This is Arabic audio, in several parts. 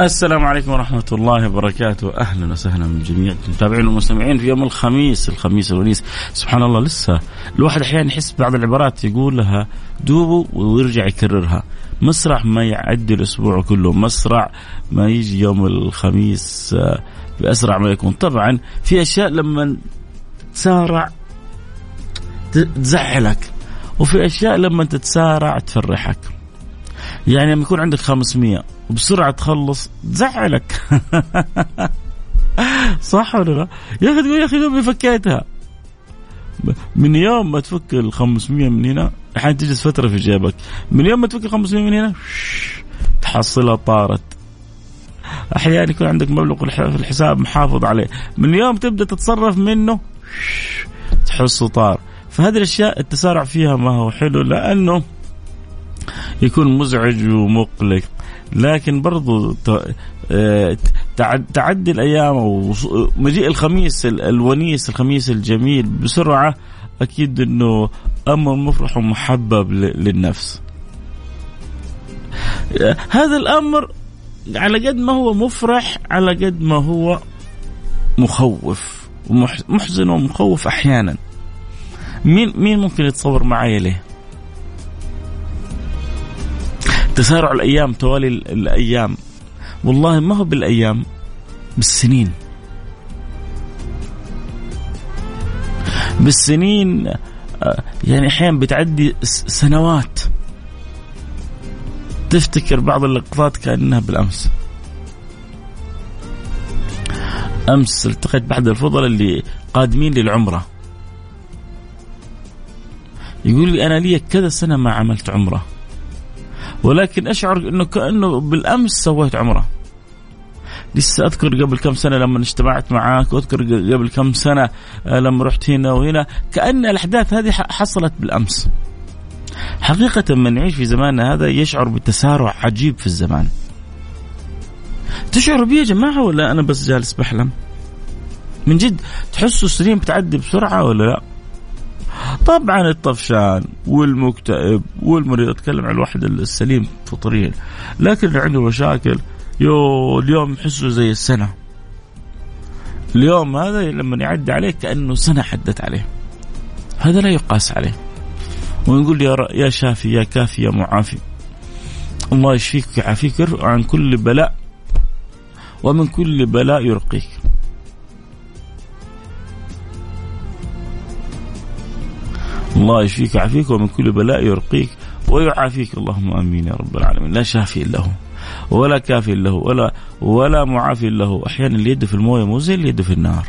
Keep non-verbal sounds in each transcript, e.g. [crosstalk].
السلام عليكم ورحمة الله وبركاته. أهلا وسهلا من جميع المتابعين والمستمعين في يوم الخميس الخميس الونيس. سبحان الله لسه الواحد أحيانا يحس بعض العبارات يقولها دوبه ويرجع يكررها. مسرع ما يعدي الأسبوع كله مسرع ما يجي يوم الخميس آه، بأسرع ما يكون. طبعا في أشياء لما تسارع تزعلك وفي أشياء لما تتسارع تفرحك. يعني لما يكون عندك 500 وبسرعة تخلص تزعلك. [laughs] صح ولا لا؟ يا أخي تقول يا أخي دوبي فكيتها؟ من يوم ما تفك ال 500 من هنا أحيانا تجلس فترة في جيبك. من يوم ما تفك ال 500 من هنا تحصلها طارت. أحيانا يكون عندك مبلغ في الحساب محافظ عليه. من يوم تبدأ تتصرف منه تحسه طار. فهذه الأشياء التسارع فيها ما هو حلو لأنه يكون مزعج ومقلق. لكن برضو آه، تعدي الأيام ومجيء الخميس الونيس الخميس الجميل بسرعة أكيد إنه أمر مفرح ومحبب للنفس. هذا الأمر على قد ما هو مفرح على قد ما هو مخوف ومحزن ومخوف أحيانا. مين مين ممكن يتصور معي ليه؟ تسارع الأيام توالي الأيام. والله ما هو بالأيام بالسنين. بالسنين آه، يعني أحيانا بتعدي سنوات. تفتكر بعض اللقطات كأنها بالأمس. أمس التقيت بأحد الفضلاء اللي قادمين للعمرة. يقول لي أنا لي كذا سنة ما عملت عمرة. ولكن أشعر إنه كأنه بالأمس سويت عمرة. لسه أذكر قبل كم سنة لما اجتمعت معاك وأذكر قبل كم سنة آه، لما رحت هنا وهنا كأن الأحداث هذه حصلت بالأمس. حقيقة من يعيش في زماننا هذا يشعر بتسارع عجيب في الزمان. تشعروا بيه يا جماعة ولا أنا بس جالس بحلم؟ من جد تحسوا السنين بتعدي بسرعة ولا لا؟ طبعا الطفشان والمكتئب والمريض أتكلم عن الواحد السليم فطريا لكن اللي عنده مشاكل. يو اليوم يحسه زي السنة. اليوم هذا لما يعدي عليه كأنه سنة حدت عليه. هذا لا يقاس عليه. ونقول يا يا شافي يا كافي يا معافي. الله يشفيك ويعافيك عن كل بلاء ومن كل بلاء يرقيك. الله يشفيك ويعافيك ومن كل بلاء يرقيك ويعافيك. اللهم آمين يا رب العالمين. لا شافي الا هو ولا كافي له ولا ولا معافي له. أحيانا اليد في الموية مو زي اليد في النار.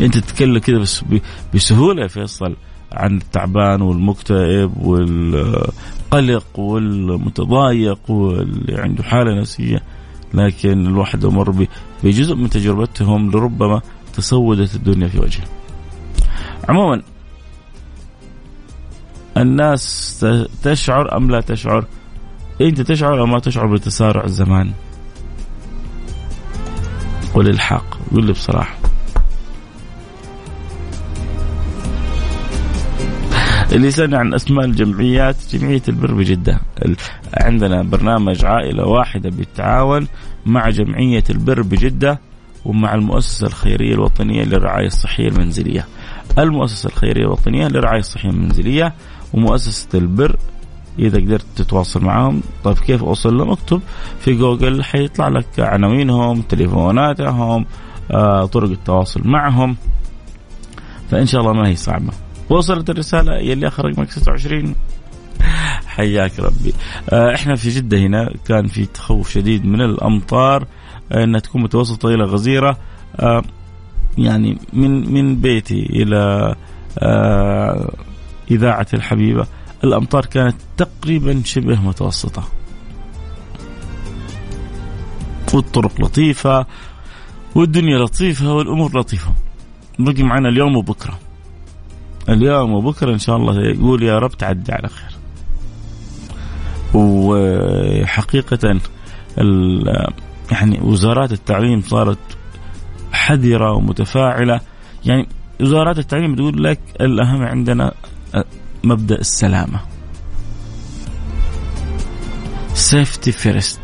أنت تتكلم كذا بس بسهولة يا فيصل عن التعبان والمكتئب والقلق والمتضايق واللي عنده حالة نفسية. لكن الواحد مر بجزء من تجربتهم لربما تسودت الدنيا في وجهه. عموما الناس تشعر أم لا تشعر؟ أنت تشعر أو ما تشعر بتسارع الزمان؟ قل الحق قل لي بصراحة. اللي يسألني عن أسماء الجمعيات جمعية البر بجدة. عندنا برنامج عائلة واحدة بالتعاون مع جمعية البر بجدة ومع المؤسسة الخيرية الوطنية للرعاية الصحية المنزلية. المؤسسة الخيرية الوطنية للرعاية الصحية المنزلية ومؤسسة البر. إذا قدرت تتواصل معهم طيب كيف أوصل لهم؟ اكتب في جوجل حيطلع لك عناوينهم تليفوناتهم آه، طرق التواصل معهم. فإن شاء الله ما هي صعبة. وصلت الرسالة يلي آخر رقمك 26 [laughs] حياك ربي. آه، إحنا في جدة هنا كان في تخوف شديد من الأمطار آه، إنها تكون متوسطة إلى غزيرة. يعني من من بيتي إلى آه إذاعة الحبيبة الأمطار كانت تقريبا شبه متوسطة. والطرق لطيفة والدنيا لطيفة والأمور لطيفة. بقي معنا اليوم وبكرة. اليوم وبكرة إن شاء الله يقول يا رب تعدي على خير. وحقيقة يعني وزارات التعليم صارت حذرة ومتفاعلة. يعني وزارات التعليم تقول لك الأهم عندنا مبدأ السلامة. سيفتي فيرست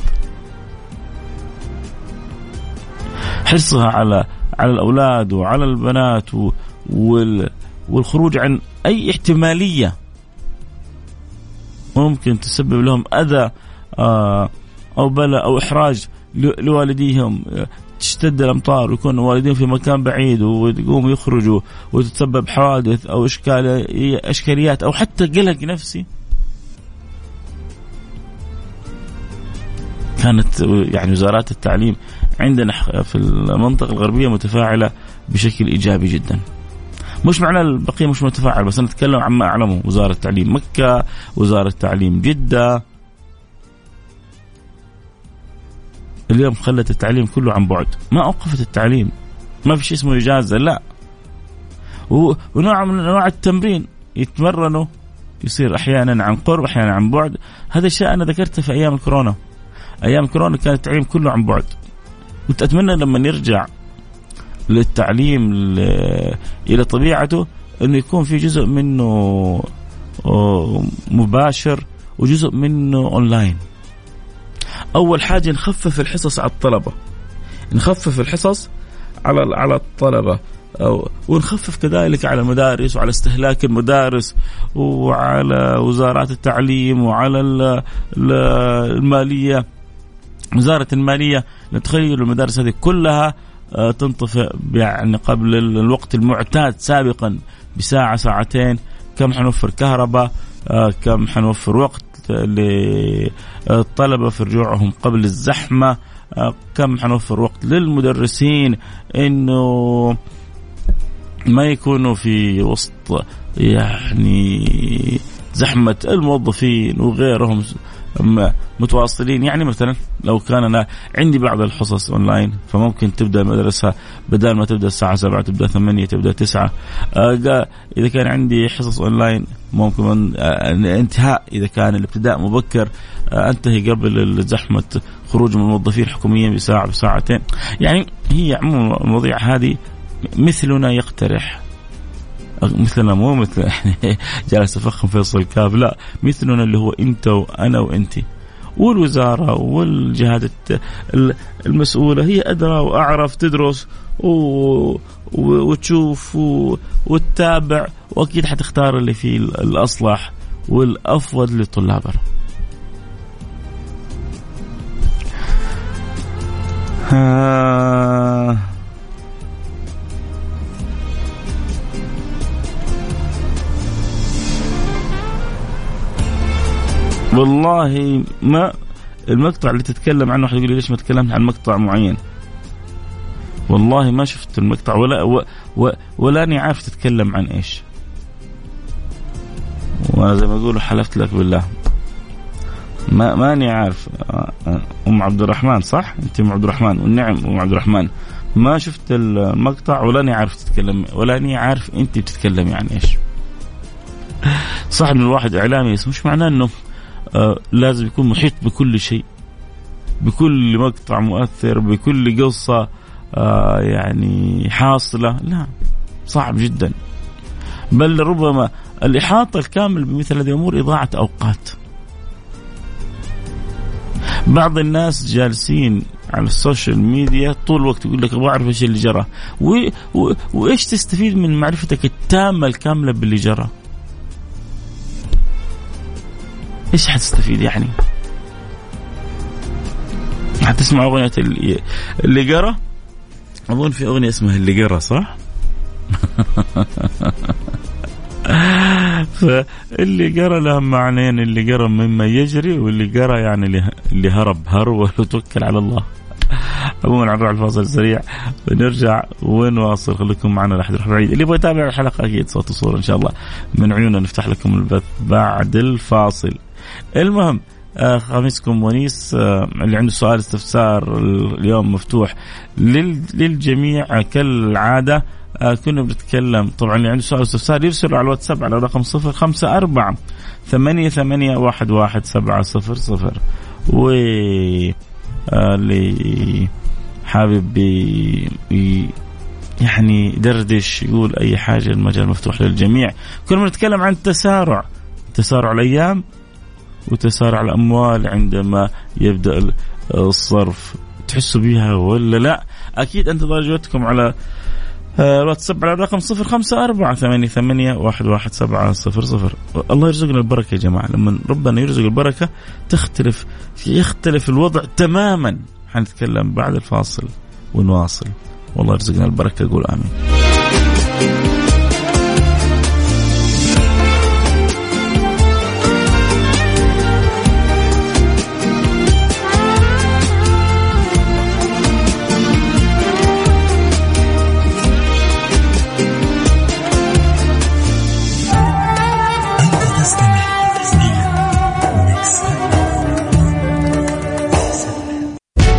حرصها على على الأولاد وعلى البنات وال والخروج عن أي احتمالية ممكن تسبب لهم أذى آه، أو بلاء أو إحراج. لوالديهم تشتد الأمطار ويكون والديهم في مكان بعيد ويقوموا يخرجوا وتتسبب حوادث أو اشكال إشكاليات أو حتى قلق نفسي كانت يعني وزارات التعليم عندنا في المنطقة الغربية متفاعلة بشكل إيجابي جدا. مش معنى البقية مش متفاعل بس أنا أتكلم عما أعلمه وزارة تعليم مكة، وزارة تعليم جدة. اليوم خلت التعليم كله عن بعد، ما اوقفت التعليم. ما في شيء اسمه إجازة لا. ونوع من أنواع التمرين يتمرنوا يصير أحيانا عن قرب أحيانا عن بعد، هذا الشيء أنا ذكرته في أيام الكورونا. أيام الكورونا كان التعليم كله عن بعد. كنت أتمنى لما نرجع للتعليم إلى طبيعته إنه يكون في جزء منه مباشر وجزء منه اونلاين. أول حاجة نخفف الحصص على الطلبة. نخفف الحصص على على الطلبة. أو ونخفف كذلك على المدارس وعلى استهلاك المدارس وعلى وزارات التعليم وعلى المالية. وزارة المالية نتخيل المدارس هذه كلها آه، تنطفئ يعني قبل الوقت المعتاد سابقا بساعة ساعتين. كم حنوفر كهرباء؟ آه، كم حنوفر وقت؟ للطلبة في رجوعهم قبل الزحمة. آه، كم حنوفر وقت للمدرسين إنه ما يكونوا في وسط يعني زحمة الموظفين وغيرهم متواصلين. يعني مثلا لو كان أنا عندي بعض الحصص أونلاين فممكن تبدأ المدرسة بدل ما تبدأ الساعة 7 تبدأ 8 تبدأ 9 آه إذا كان عندي حصص أونلاين ممكن آه انتهاء إذا كان الابتداء مبكر آه انتهي قبل زحمة خروج من الموظفين الحكوميين بساعة بساعتين. يعني هي عموما المواضيع هذه مثلنا يقترح. مثلنا مو مثل [laughs] يعني جالس أفخم فيصل كاف لا مثلنا اللي هو أنت وأنا وأنت. والوزارة والجهات المسؤولة هي أدرى وأعرف تدرس وتشوف وتتابع وأكيد حتختار اللي فيه الأصلح والأفضل لطلابنا. آه والله ما المقطع اللي تتكلم عنه واحد يقول لي ليش ما تكلمت عن مقطع معين والله ما شفت المقطع. ولا و و ولا عارف تتكلم عن إيش. وأنا زي ما يقولوا حلفت لك بالله. ما ماني عارف. أم عبد الرحمن صح؟ أنت أم عبد الرحمن. والنعم أم عبد الرحمن. ما شفت المقطع ولا عارف تتكلم ولا عارف أنت بتتكلمي عن إيش. صح إن الواحد إعلامي بس مش معناه إنه آه لازم يكون محيط بكل شيء. بكل مقطع مؤثر بكل قصة. آه يعني حاصلة. لا صعب جدا. بل ربما الإحاطة الكامل بمثل هذه الأمور إضاعة أوقات. بعض الناس جالسين على السوشيال ميديا طول الوقت يقول لك أبغى أعرف إيش اللي جرى. و... و... وإيش تستفيد من معرفتك التامة الكاملة باللي جرى؟ إيش حتستفيد يعني؟ حتسمع أغنية اللي, اللي قرا أظن في أغنية اسمها اللي قرا صح؟ [laughs] فاللي قرا له معنيين اللي قرا مما يجري واللي قرا يعني اللي هرب هرب [laughs] وتوكل على الله. عموما نروح الفاصل سريع. ونرجع ونواصل. خليكم معنا لحد بعيد اللي يبغى يتابع الحلقة أكيد صوت وصورة إن شاء الله. من عيوننا نفتح لكم البث بعد الفاصل. المهم خميسكم ونيس آه اللي عنده سؤال استفسار اليوم مفتوح. للجميع كالعادة آه كنا بنتكلم. طبعا اللي عنده سؤال استفسار يرسل على الواتساب على رقم صفر خمسة أربعة ثمانية ثمانية واحد واحد سبعة صفر صفر. و آه، اللي حابب يعني يدردش يقول أي حاجة المجال مفتوح للجميع. كنا بنتكلم عن التسارع. تسارع الأيام وتسارع الأموال عندما يبدأ الصرف. تحسوا بها ولا لا؟ أكيد أنت درجتكم على آه، الواتساب على الرقم صفر خمسة أربعة ثمانية ثمانية واحد واحد سبعة صفر صفر. الله يرزقنا البركة يا جماعة. لما ربنا يرزق البركة تختلف يختلف الوضع تماما. حنتكلم بعد الفاصل ونواصل. والله يرزقنا البركة قول آمين.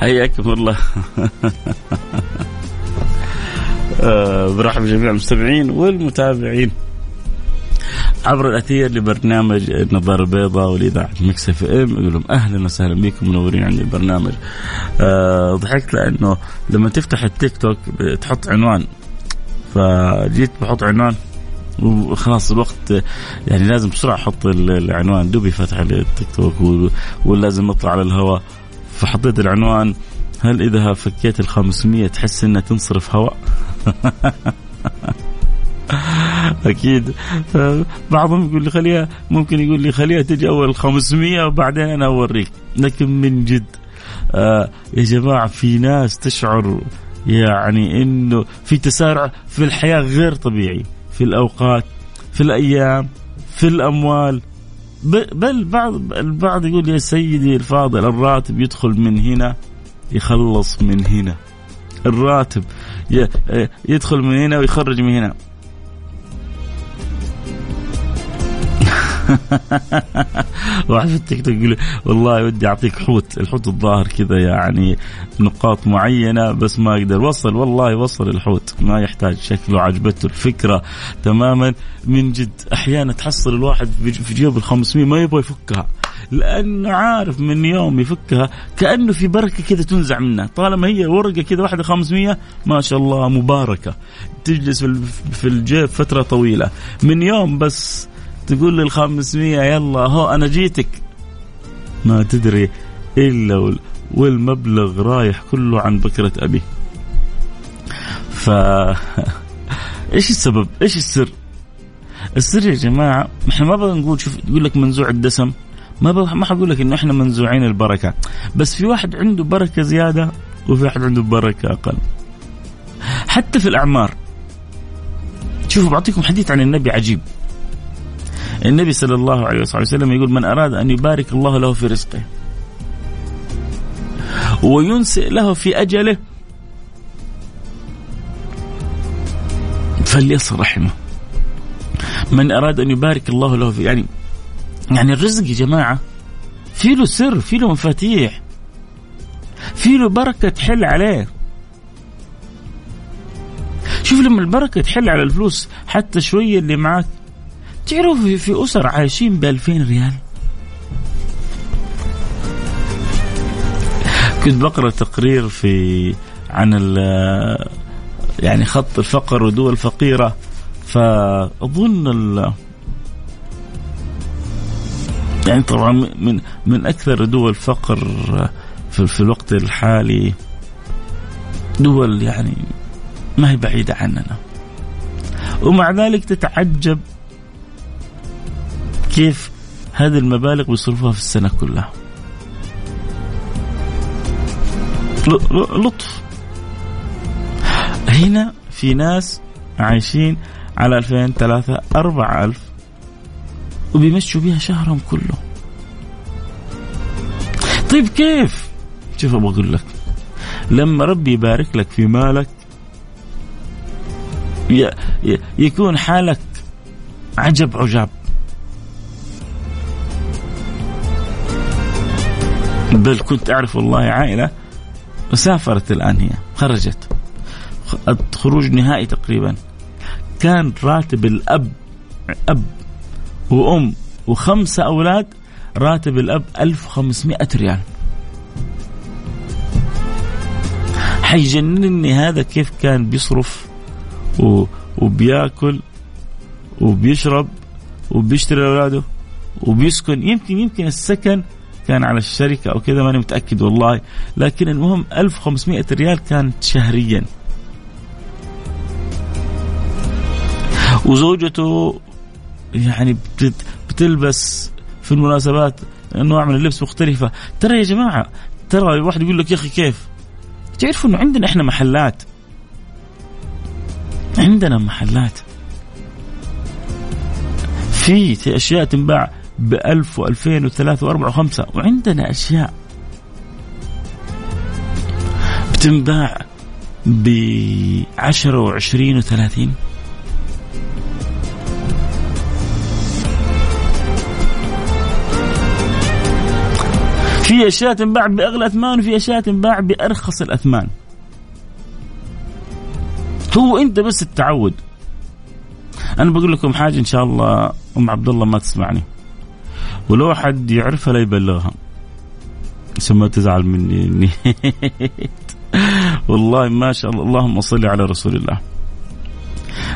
حياكم الله [laughs] آه، برحب جميع المستمعين والمتابعين. عبر الأثير لبرنامج النظارة البيضاء ولإذاعة Mix FM أقول لهم أهلا وسهلا بكم منورين عندي البرنامج. أه ضحكت لأنه لما تفتح التيك توك تحط عنوان. فجيت بحط عنوان وخلاص الوقت يعني لازم بسرعة أحط العنوان. دوبي فتح التيك توك ولازم اطلع على الهواء. فحطيت العنوان هل إذا فكيت ال 500 تحس إنها تنصرف هواء؟ [laughs] أكيد. بعضهم يقول لي خليها ممكن يقول لي خليها تجي أول 500 وبعدين أنا أوريك. لكن من جد آه يا جماعة في ناس تشعر يعني إنه في تسارع في الحياة غير طبيعي. في الأوقات في الأيام في الأموال بل بعض البعض يقول يا سيدي الفاضل الراتب يدخل من هنا يخلص من هنا. الراتب يدخل من هنا ويخرج من هنا. [laughs] واحد في التيك توك يقول والله ودي أعطيك حوت. الحوت الظاهر كذا يعني نقاط معينة بس ما أقدر وصل والله وصل الحوت. ما يحتاج شكله عجبته الفكرة تماما. من جد أحيانا تحصل الواحد في جيب ال 500 ما يبغى يفكها. لأنه عارف من يوم يفكها كأنه في بركة كذا تنزع منه. طالما هي ورقة كذا واحدة 500 ما شاء الله مباركة. تجلس في الجيب فترة طويلة. من يوم بس تقول لي ال 500 يلا هو أنا جيتك ما تدري إلا والمبلغ رايح كله عن بكرة أبي ف [laughs] إيش السبب؟ إيش السر؟ السر يا جماعة إحنا ما بغى نقول شوف يقول لك منزوع الدسم ما. ما حقول لك إنه إحنا منزوعين البركة بس في واحد عنده بركة زيادة وفي واحد عنده بركة أقل حتى في الأعمار شوفوا بعطيكم حديث عن النبي عجيب النبي صلى الله عليه وسلم يقول من أراد أن يبارك الله له في رزقه وينسئ له في أجله فليصل رحمه من أراد أن يبارك الله له في يعني يعني الرزق يا جماعة في له سر في له مفاتيح في له بركة تحل عليه. شوف لما البركة تحل على الفلوس حتى شوية اللي معك تعرفوا في أسر عايشين ب 2000 ريال. كنت بقرأ تقرير في عن يعني خط الفقر ودول فقيرة فأظن يعني طبعا من من أكثر دول الفقر في, في الوقت الحالي دول يعني ما هي بعيدة عننا. ومع ذلك تتعجب كيف هذه المبالغ بيصرفوها في السنة كلها؟ لطف. هنا في ناس عايشين على 2000 3 4000 وبيمشوا بيها شهرهم كله. طيب كيف؟ شوف أبغى أقول لك لما ربي يبارك لك في مالك يكون حالك عجب عجاب. بل كنت أعرف والله عائلة وسافرت الآن هي خرجت. خروج نهائي تقريبا. كان راتب الأب أب وأم وخمسه أولاد راتب الأب 1500 ريال. حيجنني هذا كيف كان بيصرف. وبيأكل وبيشرب وبيشتري لاولاده وبيسكن. يمكن يمكن السكن كان على الشركة أو كذا ماني متأكد والله. لكن المهم 1500 ريال كانت شهريا. وزوجته يعني بتلبس في المناسبات انواع من اللبس مختلفة. ترى يا جماعة ترى الواحد يقول لك يا أخي كيف؟ تعرفوا إنه عندنا إحنا محلات. عندنا محلات. في أشياء تنباع. ب 1000 و2000 و3 و4 و5 وعندنا أشياء بتنباع ب 10 و20 و30 في أشياء تنباع بأغلى أثمان وفي أشياء تنباع بأرخص الأثمان. هو أنت بس التعود أنا بقول لكم حاجة إن شاء الله أم عبد الله ما تسمعني. ولو حد يعرفها لا يبلغها. عشان ما تزعل مني. [laughs] والله ما شاء الله. اللهم صل على رسول الله.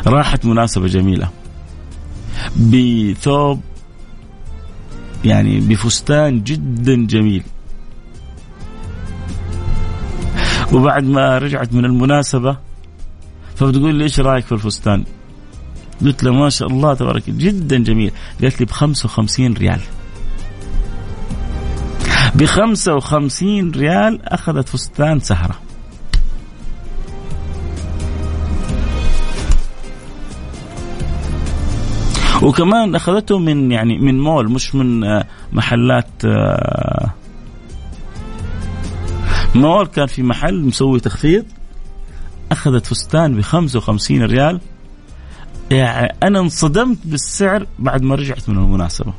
راحت مناسبة جميلة. بثوب يعني بفستان جدا جميل. وبعد ما رجعت من المناسبة فبتقول لي إيش رأيك في الفستان؟ قلت له ما شاء الله تبارك جدا جميل. قالت لي ب 55 ريال. ب 55 ريال أخذت فستان سهرة. وكمان أخذته من يعني من مول مش من آه، محلات آه، مول كان في محل مسوي تخفيض. أخذت فستان ب 55 ريال. يعني أنا انصدمت بالسعر بعد ما رجعت من المناسبة.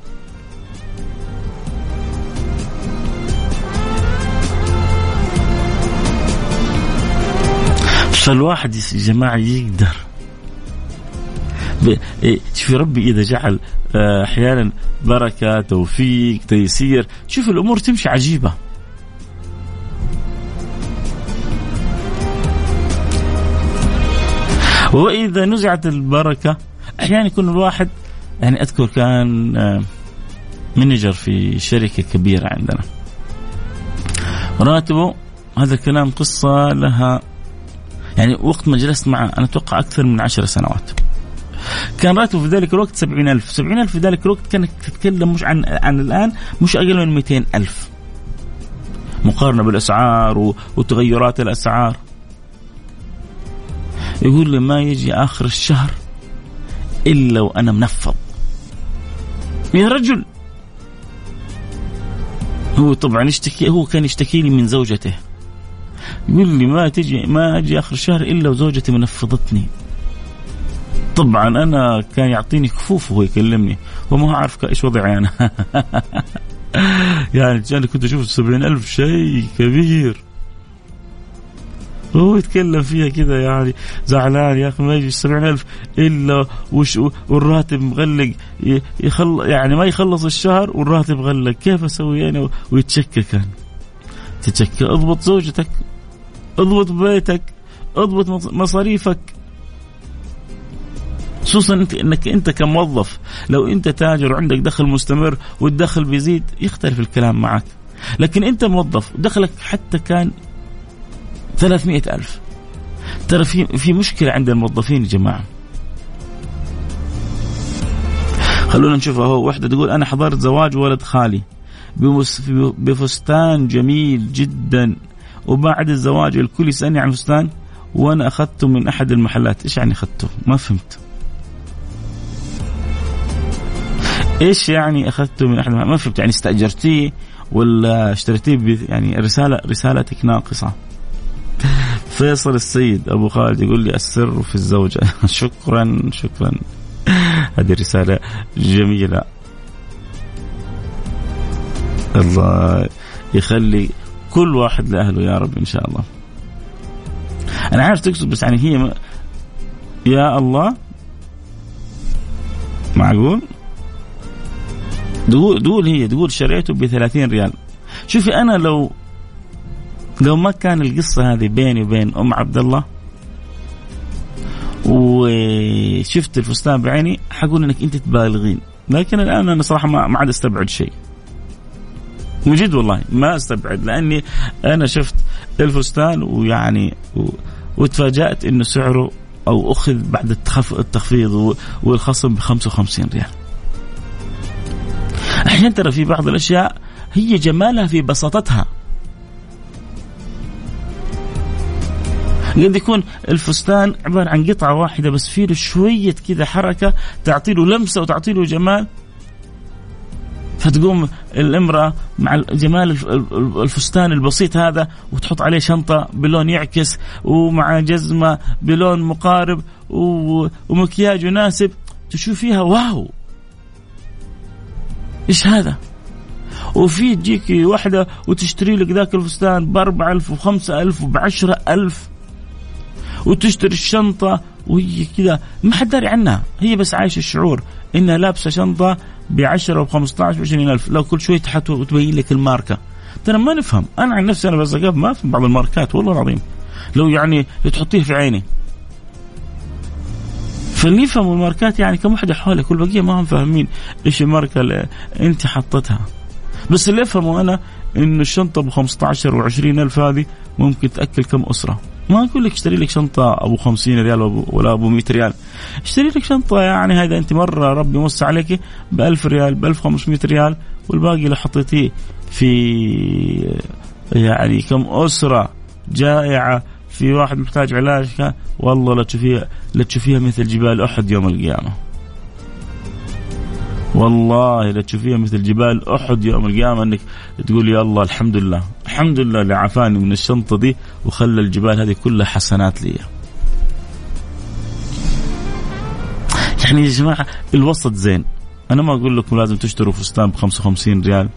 فالواحد يا جماعة يقدر. إيه، شوفي ربي إذا جعل آه، أحيانا بركه توفيق تيسير شوف الأمور تمشي عجيبة. وإذا نزعت البركة أحيانا يكون الواحد يعني أذكر كان آه، منجر في شركة كبيرة عندنا. راتبه هذا الكلام قصة لها يعني وقت ما جلست معه أنا أتوقع أكثر من عشر سنوات. كان راتبه في ذلك الوقت سبعين ألف. سبعين ألف في ذلك الوقت كانت تتكلم مش عن عن الآن مش أقل من 200 ألف. مقارنة بالأسعار وتغيرات الأسعار. يقول لي ما يجي آخر الشهر إلا وأنا منفض. يا رجل! هو طبعا يشتكي هو كان يشتكي لي من زوجته. يقول لي ما تجي ما أجي آخر الشهر إلا وزوجتي منفضتني. طبعا أنا كان يعطيني كفوف وهو يكلمني وما أعرف إيش وضعي أنا. [laughs] يعني أنا كنت أشوف سبعين ألف شيء كبير. هو يتكلم فيها كذا يعني زعلان يا أخي ما يجي 70000 إلا وش والراتب مغلق يخل يعني ما يخلص الشهر والراتب مغلق. كيف أسوي أنا ويتشكى كان تتشكى اضبط زوجتك. اضبط بيتك اضبط مصاريفك. خصوصا انك أنت كموظف لو أنت تاجر وعندك دخل مستمر والدخل بيزيد يختلف الكلام معك. لكن أنت موظف ودخلك حتى كان 300 ألف. ترى في في مشكلة عند الموظفين يا جماعة. خلونا نشوف أهو وحده تقول أنا حضرت زواج ولد خالي بفستان جميل جدا. وبعد الزواج الكل يسألني عن الفستان وأنا اخذته من أحد المحلات. إيش يعني اخذته ما فهمت. إيش يعني اخذته من أحد المحلات؟ ما فهمت. يعني استأجرتيه ولا اشتريتيه يعني رسالة رسالتك ناقصة؟ [laughs] فيصل السيد أبو خالد يقول لي السر في الزوجه [laughs] شكرا شكرا. هذه رسالة جميلة. الله يخلي كل واحد لأهله يا رب إن شاء الله. أنا عارف تقصد بس يعني هي م... يا الله معقول؟ تقول تقول هي تقول شريته ب 30 ريال. شوفي أنا لو لو ما كان القصة هذه بيني وبين أم عبد الله وشفت الفستان بعيني حقول إنك أنت تبالغين. لكن الآن أنا صراحة ما عاد أستبعد شيء. من جد والله ما استبعد لأني أنا شفت الفستان ويعني وتفاجأت انه سعره أو أخذ بعد التخفيض والخصم ب 55 ريال. أحيانا ترى في بعض الأشياء هي جمالها في بساطتها. قد يكون الفستان عبارة عن قطعة واحدة بس فيه شوية كذا حركة تعطي له لمسة وتعطي له جمال فتقوم الامرأة مع جمال الفستان البسيط هذا وتحط عليه شنطة بلون يعكس ومع جزمة بلون مقارب ومكياج يناسب. تشوفيها واو! إيش هذا؟ وفي تجيك واحدة وتشتري لك ذاك الفستان ب 4000 و 5000 وب 10000 وتشتري الشنطة وهي كذا. ما حد داري عنها. هي بس عايشة الشعور إنها لابسة شنطة ب 10 و 15 و 20 ألف. لو كل شوي وتبين لك الماركة. ترى ما نفهم. أنا عن نفسي أنا بس ما أفهم بعض الماركات والله العظيم. لو يعني تحطيه في عيني. فاللي يفهموا الماركات يعني كم وحده حولك والبقيه ما هم فاهمين إيش الماركة اللي أنت حطتها بس اللي افهمه أنا إنه الشنطة ب 15 و 20 ألف هذه ممكن تأكل كم أسرة. ما أقول لك اشتري لك شنطة أبو 50 ريال ولا أبو 100 ريال. اشتري لك شنطة يعني هذا أنت مرة ربي موسع عليك ب 1000 ريال ب 1500 ريال والباقي لو حطيتيه في يعني كم أسرة جائعة في واحد محتاج علاج والله لا تشوفيها لا تشوفيها مثل جبال أحد يوم القيامة. والله لا تشوفيها مثل جبال أحد يوم القيامة إنك تقول يا الله الحمد لله الحمد لله اللي عافاني من الشنطة دي وخلى الجبال هذه كلها حسنات لي. يعني يا جماعة الوسط زين. أنا ما أقول لكم لازم تشتروا فستان ب 55 ريال.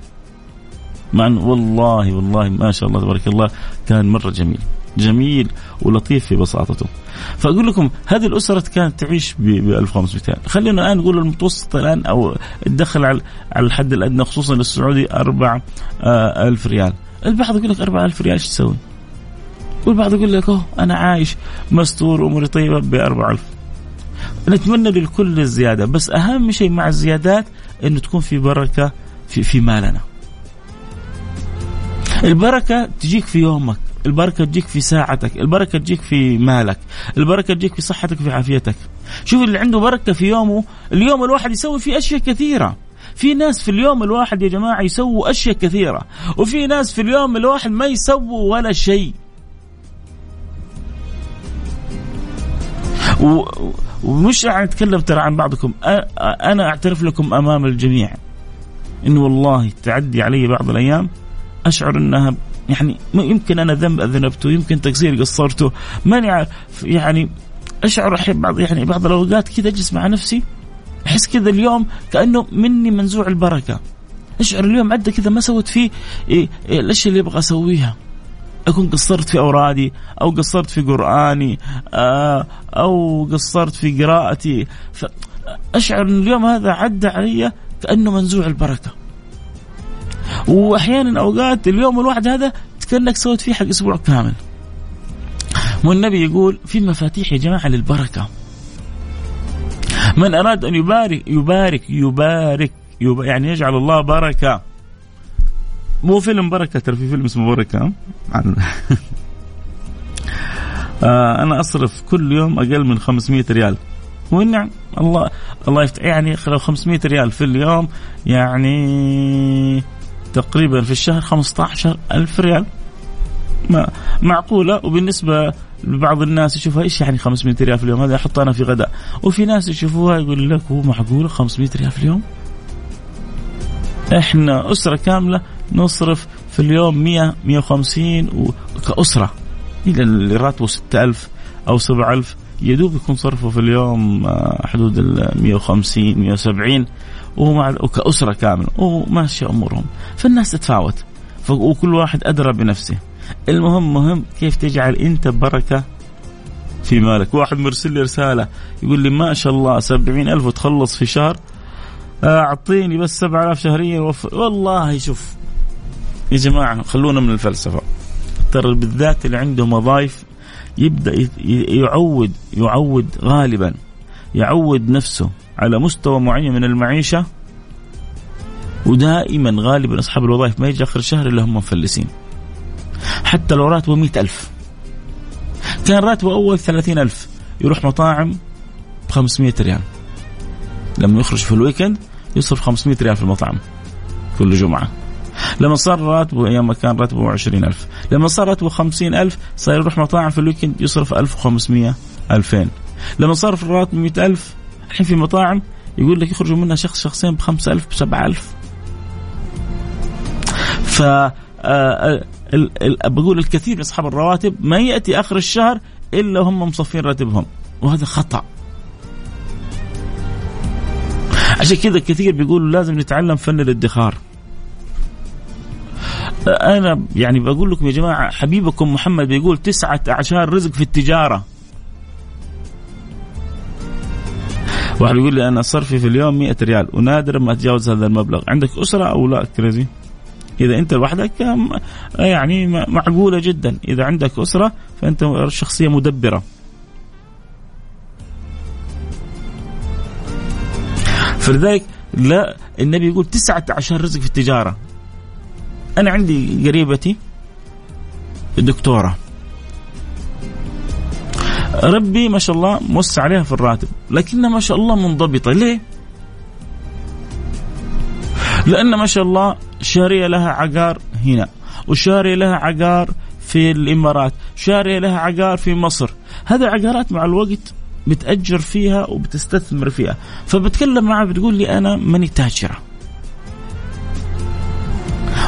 مع والله والله ما شاء الله تبارك الله كان مرة جميل. جميل ولطيف في بساطته. فأقول لكم هذه الأسرة كانت تعيش ب 1500 خلينا الآن نقول المتوسط الآن أو الدخل على الحد الأدنى خصوصا للسعودي 4000 ريال. البعض يقول لك 4000 ريال إيش تسوي؟ والبعض يقول لك أوه أنا عايش مستور اموري طيبة ب 4000 نتمنى للكل الزيادة بس أهم شيء مع الزيادات إنه تكون في بركة في في مالنا. البركة تجيك في يومك. البركة تجيك في ساعتك البركة تجيك في مالك البركة تجيك في صحتك في عافيتك. شوف اللي عنده بركة في يومه اليوم الواحد يسوي فيه أشياء كثيرة. في ناس في اليوم الواحد يا جماعة يسووا أشياء كثيرة وفي ناس في اليوم الواحد ما يسووا ولا شيء. ومش راح نتكلم ترى عن بعضكم أنا أعترف لكم أمام الجميع. إنه والله تعدي علي بعض الأيام أشعر إنها يعني يمكن أنا ذنب أذنبته يمكن تقصير قصرته. ماني يعني أشعر أحيانا بعض يعني بعض الأوقات كذا أجلس مع نفسي أحس كذا اليوم كأنه مني منزوع البركة. أشعر اليوم عدى كذا ما سويت فيه إيه الأشياء اللي أبغى أسويها. أكون قصرت في أورادي أو قصرت في قرآني آه، أو قصرت في قراءتي. أشعر إن اليوم هذا عدى علي كأنه منزوع البركة. وأحيانا أوقات اليوم الواحد هذا كانك سويت فيه حق أسبوع كامل. والنبي يقول في مفاتيح يا جماعة للبركة. من أراد أن يبارك يبارك يبارك, يبارك يعني يجعل الله بركة. مو فيلم بركة ترى في فيلم اسمه بركة. [laughs] آه أنا أصرف كل يوم أقل من 500 ريال. ونعم الله الله يفتح يعني لو 500 ريال في اليوم يعني تقريبا في الشهر 15 ألف ريال. ما معقولة؟ وبالنسبة لبعض الناس يشوفها إيش يعني 500 ريال في اليوم؟ هذا احطها أنا في غداء. وفي ناس يشوفوها يقول لك هو معقولة 500 ريال في اليوم؟ إحنا أسرة كاملة نصرف في اليوم 100 150 كأسرة إذا اللي راتبه 6000 أو 7000 يدوب يكون صرفه في اليوم آه، حدود ال 150 170 ومع وكأسرة كاملة. وماشية أمورهم. فالناس تتفاوت. وكل واحد أدرى بنفسه. المهم مهم كيف تجعل أنت بركة في مالك. واحد مرسل لي رسالة. يقول لي ما شاء الله سبعين ألف وتخلص في شهر. أعطيني بس سبعة آلاف شهريا والله شوف. يا جماعة خلونا من الفلسفة. ترى بالذات اللي عنده وظائف يبدأ يعود يعود غالبا. يعود نفسه. على مستوى معين من المعيشة ودائما غالبا أصحاب الوظائف ما يجي آخر الشهر إلا هم مفلسين. حتى لو راتبه مئة ألف. كان راتبه أول ثلاثين ألف. يروح مطاعم ب 500 ريال. لما يخرج في ال weekend يصرف 500 ريال في المطعم كل جمعة. لما صار راتبه أيام ما كان راتبه 20000 لما صار راتبه 50000 صار يروح مطاعم في ال weekend يصرف 1500 2000 لما صار الراتب 100000 الحين في مطاعم يقول لك يخرجوا منها شخص شخصين ب 5000 ب 7000 ف آه، بقول الكثير من أصحاب الرواتب ما يأتي آخر الشهر إلا هم مصفين راتبهم وهذا خطأ. عشان كذا كثير بيقولوا لازم نتعلم فن الادخار. أنا يعني بقول لكم يا جماعة حبيبكم محمد بيقول تسعة اعشار رزق في التجارة. واحد يقول لي أنا صرفي في اليوم 100 ريال ونادرا ما أتجاوز هذا المبلغ. عندك أسرة أو لا كريزي؟ إذا أنت لوحدك يعني معقولة جدا. إذا عندك أسرة فأنت شخصية مدبرة. فلذلك لا النبي يقول تسعة عشر رزق في التجارة. أنا عندي قريبتي دكتورة. ربي ما شاء الله موسع عليها في الراتب لكنها ما شاء الله منضبطة. ليه؟ لأن ما شاء الله شارية لها عقار هنا وشارية لها عقار في الإمارات شارية لها عقار في مصر. هذه عقارات مع الوقت بتأجر فيها وبتستثمر فيها. فبتكلم معها بتقول لي أنا ماني تاجرة.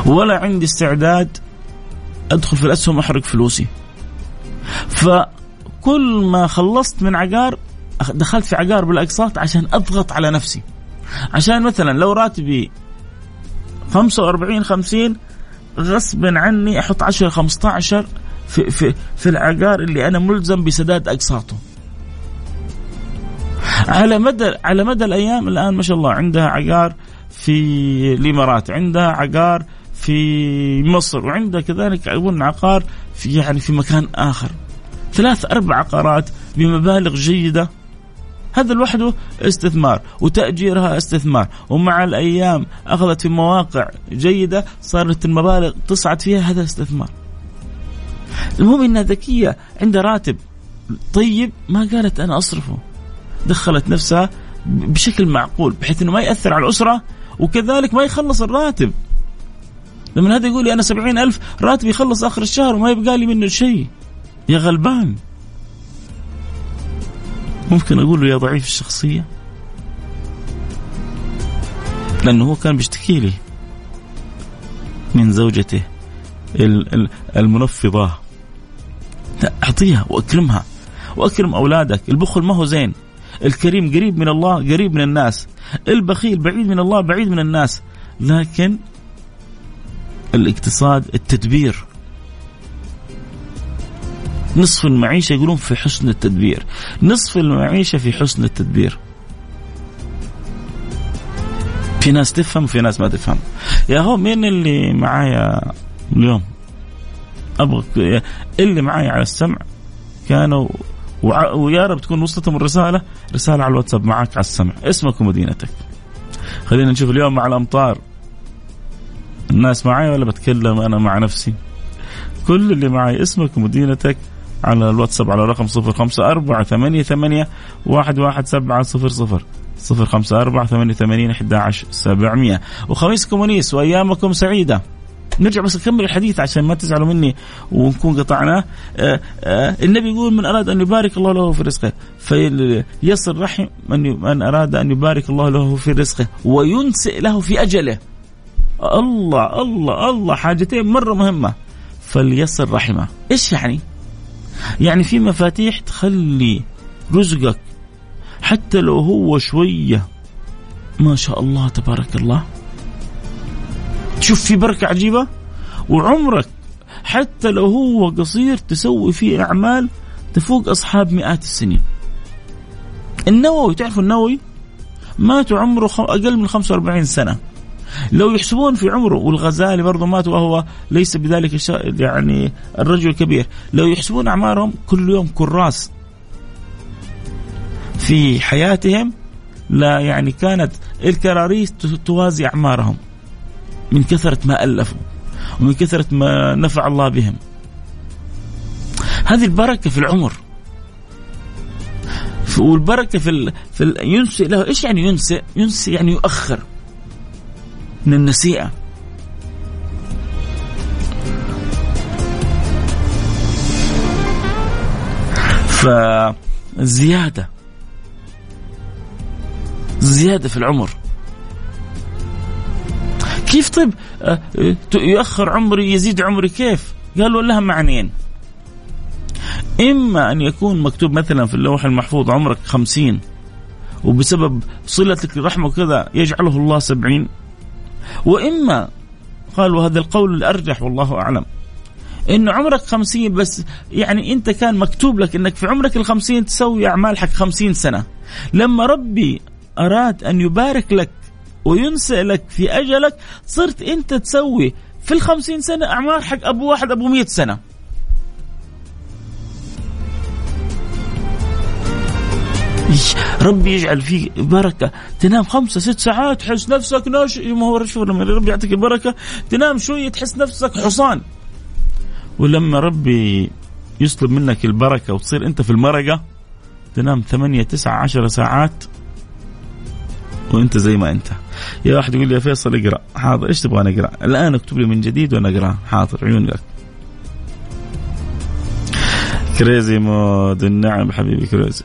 ولا عندي استعداد أدخل في الأسهم أحرق فلوسي. فكل ما خلصت من عقار دخلت في عقار بالأقساط عشان أضغط على نفسي عشان مثلا لو راتبي 45 50 غصبا عني أحط 10 15 في في في العقار اللي أنا ملزم بسداد أقساطه. على مدى على مدى الأيام الآن ما شاء الله عندها عقار في الإمارات، عندها عقار في مصر وعندها كذلك أظن عقار في يعني في مكان آخر. ثلاث أربع عقارات بمبالغ جيدة. هذا لوحده استثمار وتأجيرها استثمار. ومع الأيام أخذت في مواقع جيدة صارت المبالغ تصعد فيها هذا استثمار. المهم انها ذكية عندها راتب طيب ما قالت أنا أصرفه. دخلت نفسها بشكل معقول بحيث إنه ما يأثر على الأسرة وكذلك ما يخلص الراتب. لما هذا يقول لي أنا سبعين ألف راتبي يخلص آخر الشهر وما يبقى لي منه شيء. يا غلبان. ممكن أقول له يا ضعيف الشخصية؟ لأنه هو كان بيشتكي لي من زوجته المنفضة. أعطيها وأكرمها. وأكرم أولادك. البخل ما هو زين. الكريم قريب من الله قريب من الناس. البخيل بعيد من الله بعيد من الناس. لكن الاقتصاد التدبير نصف المعيشة يقولون في حسن التدبير. نصف المعيشة في حسن التدبير. في ناس تفهم وفي ناس ما تفهم. يا هو مين اللي معايا اليوم؟ أبغى اللي معايا على السمع كانوا ويا رب تكون وصلتهم الرسالة. رسالة على الواتساب معك على السمع. اسمك ومدينتك. خلينا نشوف اليوم مع الأمطار. الناس معي ولا بتكلم؟ أنا مع نفسي. كل اللي معي اسمك ومدينتك. على الواتساب على رقم صفر خمسة أربعة ثمانية ثمانية واحد واحد سبعة صفر صفر. صفر خمسة أربعة ثمانية ثمانين أحد عشر سبعمية. وخميسكم ونيس وأيامكم سعيدة. نرجع بس نكمل الحديث عشان ما تزعلوا مني ونكون قطعناه آه آه النبي يقول من أراد أن يبارك الله له في رزقه فيصل رحم من من أراد أن يبارك الله له في رزقه وينسئ له في أجله. الله الله الله حاجتين مرة مهمة. فليصل رحمه. إيش يعني؟ يعني في مفاتيح تخلي رزقك حتى لو هو شوية. ما شاء الله تبارك الله. تشوف في بركة عجيبة. وعمرك حتى لو هو قصير تسوي فيه أعمال تفوق أصحاب مئات السنين. النووي تعرفوا النووي؟ مات عمره أقل من 45 سنة. لو يحسبون في عمره والغزالي برضه مات وهو ليس بذلك يعني الرجل الكبير. لو يحسبون أعمارهم كل يوم كراس في حياتهم لا يعني كانت الكراريس توازي أعمارهم من كثرة ما ألفوا ومن كثرة ما نفع الله بهم. هذه البركة في العمر. والبركة في ال... في ال... ينسئ له إيش يعني ينسئ؟ ينسئ يعني يؤخر. من النسيئة. فزيادة. زيادة في العمر. كيف طيب؟ آه، يؤخر عمري يزيد عمري كيف؟ قالوا لها معنيين. إما أن يكون مكتوب مثلا في اللوح المحفوظ عمرك خمسين وبسبب صلتك للرحمة وكذا يجعله الله سبعين. وإما قالوا هذا القول الأرجح والله أعلم. إن عمرك خمسين بس يعني أنت كان مكتوب لك أنك في عمرك الخمسين تسوي أعمال حق خمسين سنة. لما ربي أراد أن يبارك لك وينسى لك في أجلك صرت أنت تسوي في الخمسين سنة أعمار حق أبو واحد أبو مئة سنة. ربي يجعل فيك بركة. تنام خمسة ست ساعات تحس نفسك ناش ما هو شوف لما ربي يعطيك البركة؟ تنام شوية تحس نفسك حصان. ولما ربي يسلب منك البركة وتصير أنت في المرقة تنام ثمانية تسعة عشر ساعات وأنت زي ما أنت. يا واحد يقول لي يا فيصل اقرأ. حاضر إيش تبغى أقرأ؟ الآن اكتب لي من جديد وأنا أقرأ. حاضر عيون لك. crazy mode النعم حبيبي crazy.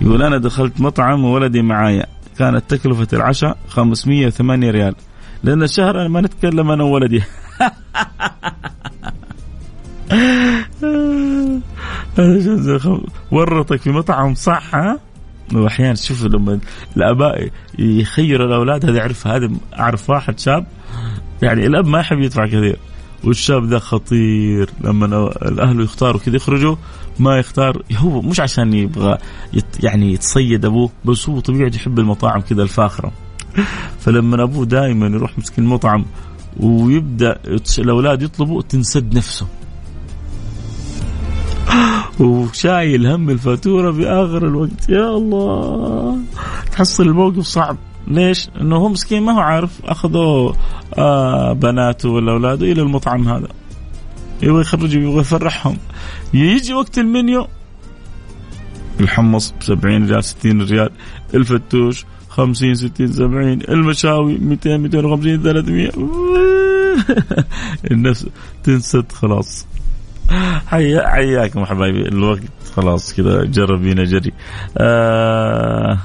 يقول أنا دخلت مطعم وولدي معايا. كانت تكلفة العشاء 508 ريال. لأن الشهر أنا ما نتكلم أنا وولدي. [laughs] ورطك في مطعم صح ها؟ وأحيانا شوف لما الأباء يخيروا الأولاد هذا يعرف هذا أعرف واحد شاب يعني الأب ما يحب يدفع كثير. والشاب ذا خطير. لما الأهل يختاروا كذا يخرجوا ما يختار هو مش عشان يبغى يت يعني يتصيد أبوه بس هو طبيعي يحب المطاعم كذا الفاخرة. [laughs] فلما أبوه دائما يروح مسكين المطعم ويبدأ الأولاد يطلبوا تنسد نفسه. [gasps] وشايل هم الفاتورة في اخر الوقت. يا الله تحصل الموقف صعب. ليش؟ إنه هو مسكين ما هو عارف أخذوا آه بناته ولا أولاده إلى المطعم هذا. يبغى يخرجهم يبغى يفرحهم. يجي وقت المنيو الحمص ب 70 ريال 60 ريال الفتوش 50 60 70 المشاوي 200 250 300 النفس تنسد خلاص. حيا حياكم حبايبي الوقت خلاص كذا جرب بينا جري. آه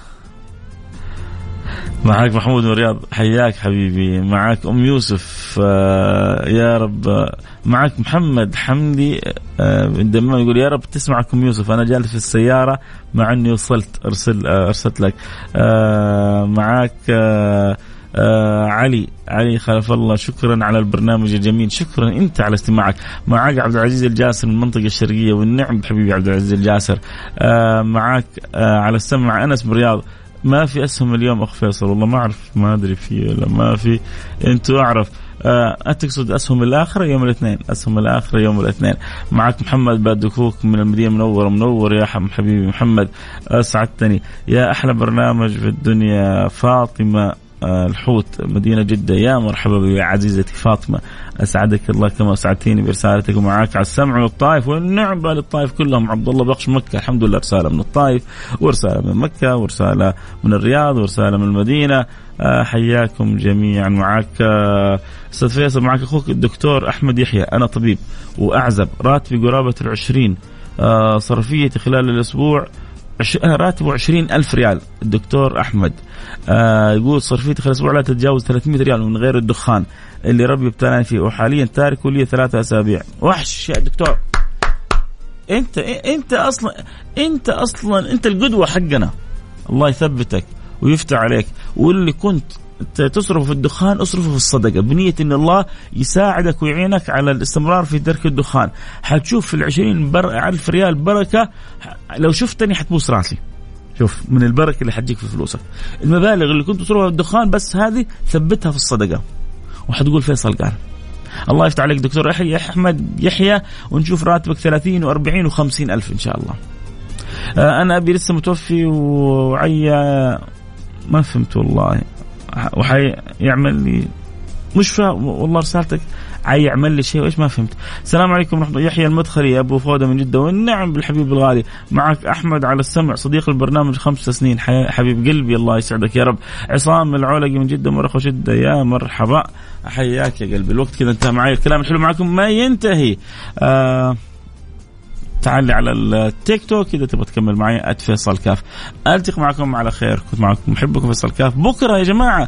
معك محمود من الرياض. حياك حبيبي. معك أم يوسف. آه يا رب. معك محمد حمدي. آه دمام يقول يا رب تسمعك أم يوسف. أنا جالس في السيارة مع إني وصلت. أرسل آه أرسلت لك. معك آه علي. علي خلف الله. شكرا على البرنامج الجميل. شكرا أنت على استماعك. معك عبد العزيز الجاسر من المنطقة الشرقية. والنعم حبيبي عبد العزيز الجاسر. آه معك آه على السمع أنس بالرياض. ما في أسهم اليوم أخ فيصل والله ما أعرف ما أدري في ولا ما في. أنتوا أعرف. أه تقصد أسهم الآخرة يوم الاثنين؟ أسهم الآخرة يوم الاثنين. معك محمد بادكوك من المدينة المنورة. منور يا حبيبي محمد أسعدتني. يا أحلى برنامج في الدنيا فاطمة الحوت. مدينة جدة. يا مرحبا بي عزيزتي فاطمة. أسعدك الله كما أسعدتيني برسالتك ومعاك على السمع والطائف. والنعم بالطائف كلهم. عبد الله بخش مكة. الحمد لله. رسالة من الطائف ورسالة من مكة ورسالة من الرياض ورسالة من المدينة. آه، حياكم جميعا. معك آه، أستاذ فيصل معك أخوك الدكتور أحمد يحيى. أنا طبيب وأعزب راتبي قرابة العشرين. صرفيتي خلال الأسبوع راتبه عشرين ألف ريال. الدكتور أحمد آه يقول صرفيتي خلال أسبوع لا تتجاوز 300 ريال من غير الدخان اللي ربي ابتلاني فيه. وحاليا تارك لي ثلاثة أسابيع. وحش يا دكتور. أنت أنت أصلا أنت أصلا أنت القدوة حقنا. الله يثبتك ويفتح عليك. واللي كنت تصرف في الدخان اصرفه في الصدقة بنية أن الله يساعدك ويعينك على الاستمرار في ترك الدخان. حتشوف في العشرين بر... ألف ريال بركة لو شفتني حتبوس راسي. شوف من البركة اللي حتجيك في فلوسك. المبالغ اللي كنت تصرفها في الدخان بس هذه ثبتها في الصدقة. وحتقول فيصل قال الله يفتح عليك دكتور يحيى أحمد يحيى ونشوف راتبك 30 و40 و50 ألف إن شاء الله. آه، أنا أبي لسه متوفي وعيا ما فهمت والله. وحيعمل لي مش فاهم والله رسالتك يعمل لي شيء وإيش ما فهمت. السلام عليكم ورحمة يحيى المدخلي أبو فوده من جدة والنعم بالحبيب الغالي. معك أحمد على السمع صديق البرنامج خمس سنين. حبيب قلبي الله يسعدك يا رب. عصام العولقي من جدة مرخ وشده يا مرحبا. حياك يا قلبي. الوقت كذا انتهى معي الكلام الحلو معكم ما ينتهي. آه تعال على التيك توك إذا تبغى تكمل معي @فيصل كاف. ألتقي معكم على خير. كنت معكم محبكم فيصل كاف. بكرة يا جماعة